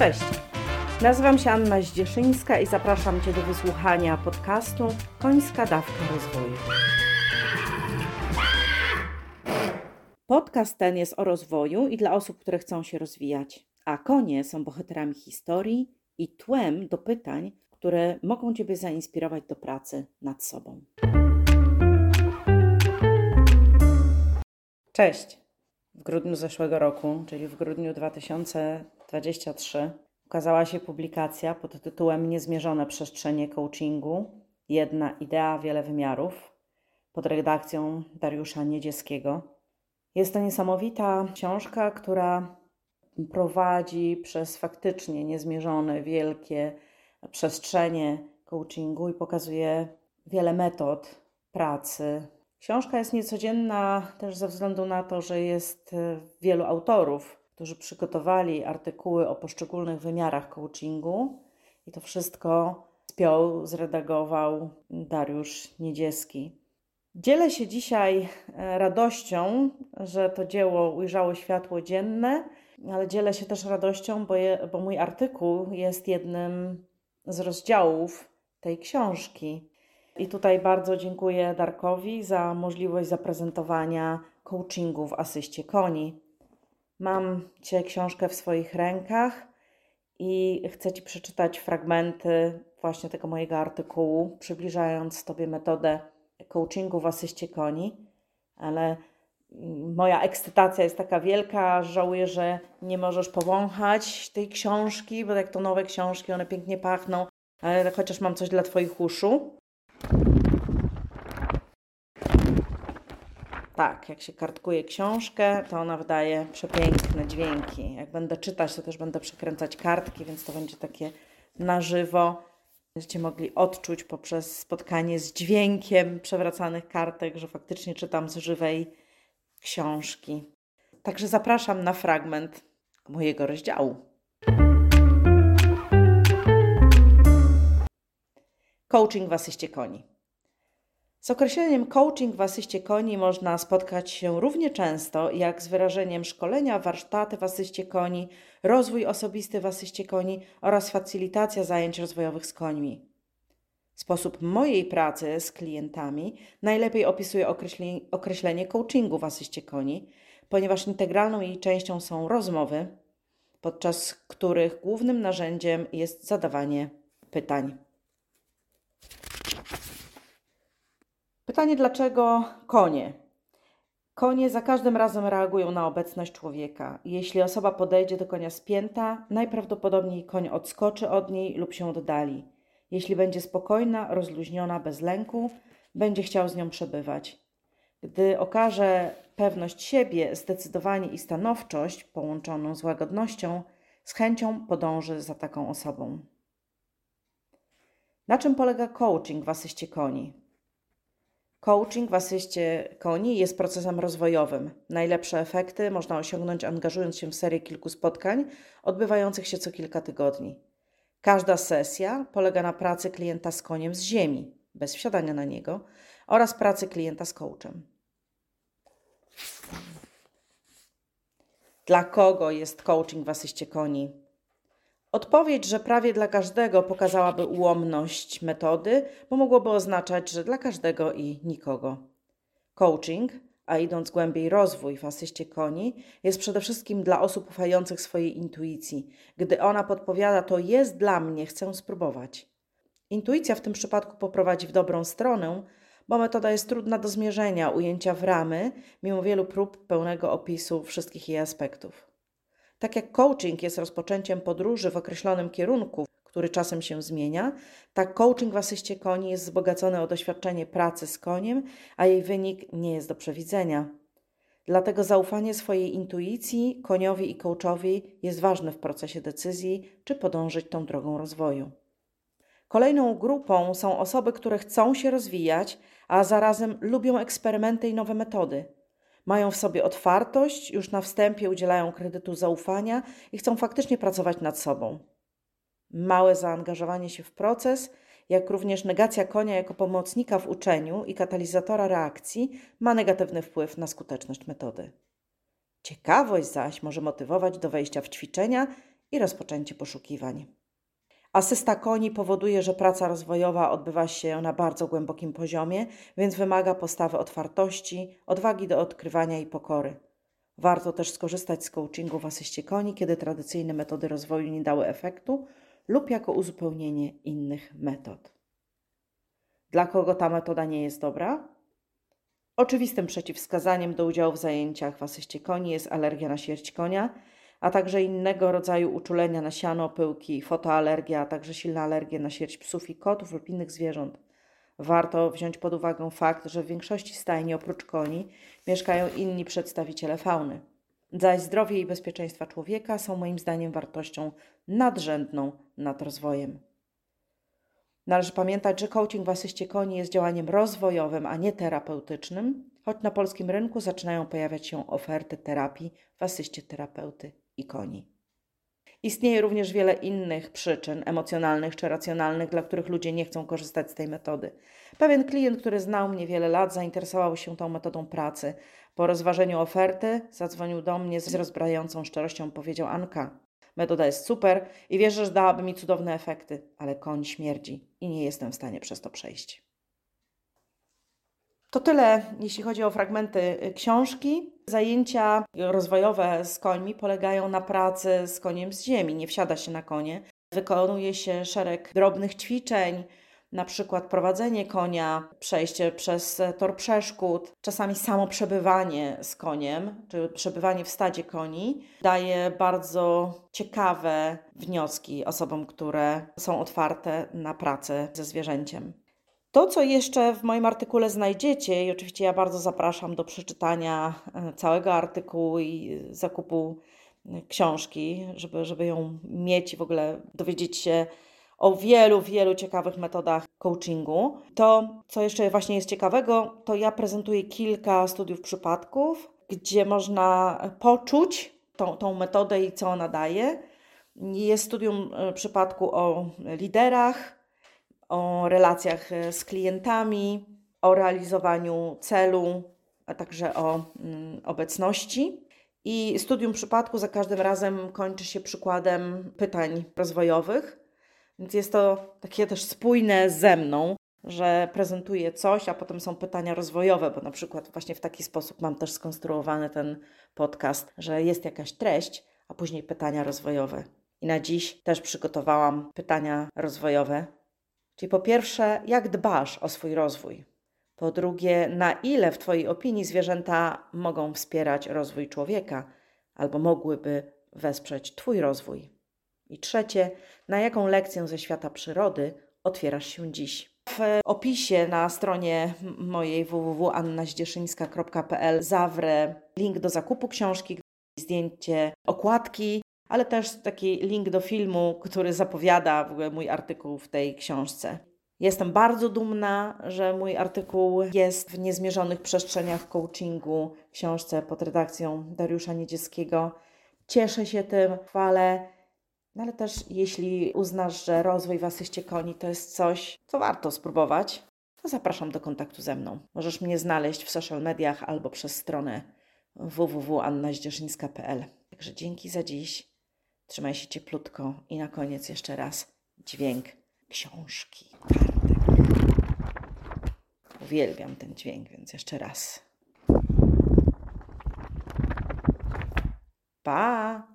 Cześć. Nazywam się Anna Zdzieszyńska i zapraszam Cię do wysłuchania podcastu Końska Dawka Rozwoju. Podcast ten jest o rozwoju i dla osób, które chcą się rozwijać, a konie są bohaterami historii i tłem do pytań, które mogą Ciebie zainspirować do pracy nad sobą. Cześć. W grudniu zeszłego roku, czyli w grudniu 2023, ukazała się publikacja pod tytułem Niezmierzone przestrzenie coachingu. Jedna idea, wiele wymiarów, pod redakcją Dariusza Niedzieskiego. Jest to niesamowita książka, która prowadzi przez faktycznie niezmierzone, wielkie przestrzenie coachingu i pokazuje wiele metod pracy. Książka jest niecodzienna też ze względu na to, że jest wielu autorów, którzy przygotowali artykuły o poszczególnych wymiarach coachingu i to wszystko spiął, zredagował Dariusz Niedzieski. Dzielę się dzisiaj e, radością, że to dzieło ujrzało światło dzienne, ale dzielę się też radością, bo, je, bo mój artykuł jest jednym z rozdziałów tej książki. I tutaj bardzo dziękuję Darkowi za możliwość zaprezentowania coachingu w asyście koni. Mam Cię książkę w swoich rękach i chcę Ci przeczytać fragmenty właśnie tego mojego artykułu, przybliżając Tobie metodę coachingu w asyście koni, ale moja ekscytacja jest taka wielka, żałuję, że nie możesz powąchać tej książki, bo jak to nowe książki, one pięknie pachną, ale chociaż mam coś dla Twoich uszu. Tak, jak się kartkuje książkę, to ona wydaje przepiękne dźwięki. Jak będę czytać, to też będę przekręcać kartki, więc to będzie takie na żywo. Będziecie mogli odczuć poprzez spotkanie z dźwiękiem przewracanych kartek, że faktycznie czytam z żywej książki. Także zapraszam na fragment mojego rozdziału. Coaching w asyście koni. Z określeniem coaching w asyście koni można spotkać się równie często jak z wyrażeniem szkolenia, warsztaty w asyście koni, rozwój osobisty w asyście koni oraz facylitacja zajęć rozwojowych z końmi. Sposób mojej pracy z klientami najlepiej opisuje określenie, określenie coachingu w asyście koni, ponieważ integralną jej częścią są rozmowy, podczas których głównym narzędziem jest zadawanie pytań. Pytanie, dlaczego konie? Konie za każdym razem reagują na obecność człowieka. Jeśli osoba podejdzie do konia spięta, najprawdopodobniej koń odskoczy od niej lub się oddali. Jeśli będzie spokojna, rozluźniona, bez lęku, będzie chciał z nią przebywać. Gdy okaże pewność siebie, zdecydowanie i stanowczość połączoną z łagodnością, z chęcią podąży za taką osobą. Na czym polega coaching w asyście koni? Coaching w asyście koni jest procesem rozwojowym. Najlepsze efekty można osiągnąć angażując się w serię kilku spotkań odbywających się co kilka tygodni. Każda sesja polega na pracy klienta z koniem z ziemi, bez wsiadania na niego, oraz pracy klienta z coachem. Dla kogo jest coaching w asyście koni? Odpowiedź, że prawie dla każdego pokazałaby ułomność metody, bo mogłoby oznaczać, że dla każdego i nikogo. Coaching, a idąc głębiej rozwój w asyście koni, jest przede wszystkim dla osób ufających swojej intuicji. Gdy ona podpowiada, to jest dla mnie, chcę spróbować. Intuicja w tym przypadku poprowadzi w dobrą stronę, bo metoda jest trudna do zmierzenia, ujęcia w ramy, mimo wielu prób pełnego opisu wszystkich jej aspektów. Tak jak coaching jest rozpoczęciem podróży w określonym kierunku, który czasem się zmienia, tak coaching w asyście koni jest wzbogacony o doświadczenie pracy z koniem, a jej wynik nie jest do przewidzenia. Dlatego zaufanie swojej intuicji, koniowi i coachowi jest ważne w procesie decyzji, czy podążyć tą drogą rozwoju. Kolejną grupą są osoby, które chcą się rozwijać, a zarazem lubią eksperymenty i nowe metody – mają w sobie otwartość, już na wstępie udzielają kredytu zaufania i chcą faktycznie pracować nad sobą. Małe zaangażowanie się w proces, jak również negacja konia jako pomocnika w uczeniu i katalizatora reakcji ma negatywny wpływ na skuteczność metody. Ciekawość zaś może motywować do wejścia w ćwiczenia i rozpoczęcie poszukiwań. Asysta koni powoduje, że praca rozwojowa odbywa się na bardzo głębokim poziomie, więc wymaga postawy otwartości, odwagi do odkrywania i pokory. Warto też skorzystać z coachingu w asyście koni, kiedy tradycyjne metody rozwoju nie dały efektu lub jako uzupełnienie innych metod. Dla kogo ta metoda nie jest dobra? Oczywistym przeciwwskazaniem do udziału w zajęciach w asyście koni jest alergia na śmierć konia, a także innego rodzaju uczulenia na siano, pyłki, fotoalergia, a także silna alergia na śmierć psów i kotów lub innych zwierząt. Warto wziąć pod uwagę fakt, że w większości stajni oprócz koni mieszkają inni przedstawiciele fauny. Zaś zdrowie i bezpieczeństwa człowieka są moim zdaniem wartością nadrzędną nad rozwojem. Należy pamiętać, że coaching w asyście koni jest działaniem rozwojowym, a nie terapeutycznym, choć na polskim rynku zaczynają pojawiać się oferty terapii w asyście terapeuty i koni. Istnieje również wiele innych przyczyn emocjonalnych czy racjonalnych, dla których ludzie nie chcą korzystać z tej metody. Pewien klient, który znał mnie wiele lat, zainteresował się tą metodą pracy. Po rozważeniu oferty zadzwonił do mnie z rozbrajającą szczerością. Powiedział: Anka, metoda jest super i wierzę, że dałaby mi cudowne efekty, ale koń śmierdzi i nie jestem w stanie przez to przejść. To tyle, jeśli chodzi o fragmenty y, książki. Zajęcia rozwojowe z końmi polegają na pracy z koniem z ziemi. Nie wsiada się na konie. Wykonuje się szereg drobnych ćwiczeń, na przykład prowadzenie konia, przejście przez tor przeszkód, czasami samo przebywanie z koniem, czy przebywanie w stadzie koni, daje bardzo ciekawe wnioski osobom, które są otwarte na pracę ze zwierzęciem. To, co jeszcze w moim artykule znajdziecie, i oczywiście ja bardzo zapraszam do przeczytania e, całego artykułu i zakupu e, książki, żeby, żeby ją mieć i w ogóle dowiedzieć się o wielu, wielu ciekawych metodach coachingu. To, co jeszcze właśnie jest ciekawego, to ja prezentuję kilka studiów przypadków, gdzie można poczuć tą, tą metodę i co ona daje. Jest studium e, przypadku o liderach, o relacjach e, z klientami, o realizowaniu celu, a także o mm, obecności. I studium przypadku za każdym razem kończy się przykładem pytań rozwojowych, więc jest to takie też spójne ze mną, że prezentuję coś, a potem są pytania rozwojowe, bo na przykład właśnie w taki sposób mam też skonstruowany ten podcast, że jest jakaś treść, a później pytania rozwojowe. I na dziś też przygotowałam pytania rozwojowe, Czyli po pierwsze, jak dbasz o swój rozwój? Po drugie, na ile w Twojej opinii zwierzęta mogą wspierać rozwój człowieka albo mogłyby wesprzeć Twój rozwój? I trzecie, na jaką lekcję ze świata przyrody otwierasz się dziś? W opisie na stronie mojej www.annazdzieszyńska.pl zawrę link do zakupu książki, zdjęcie okładki ale też taki link do filmu, który zapowiada w ogóle mój artykuł w tej książce. Jestem bardzo dumna, że mój artykuł jest w niezmierzonych przestrzeniach coachingu, książce pod redakcją Dariusza Niedzieckiego. Cieszę się tym, chwalę, no ale też jeśli uznasz, że rozwój w asyście koni to jest coś, co warto spróbować, to zapraszam do kontaktu ze mną. Możesz mnie znaleźć w social mediach albo przez stronę www.annazdzieszyńska.pl. Także dzięki za dziś. Trzymaj się cieplutko i na koniec jeszcze raz dźwięk książki. Uwielbiam ten dźwięk, więc jeszcze raz. Pa!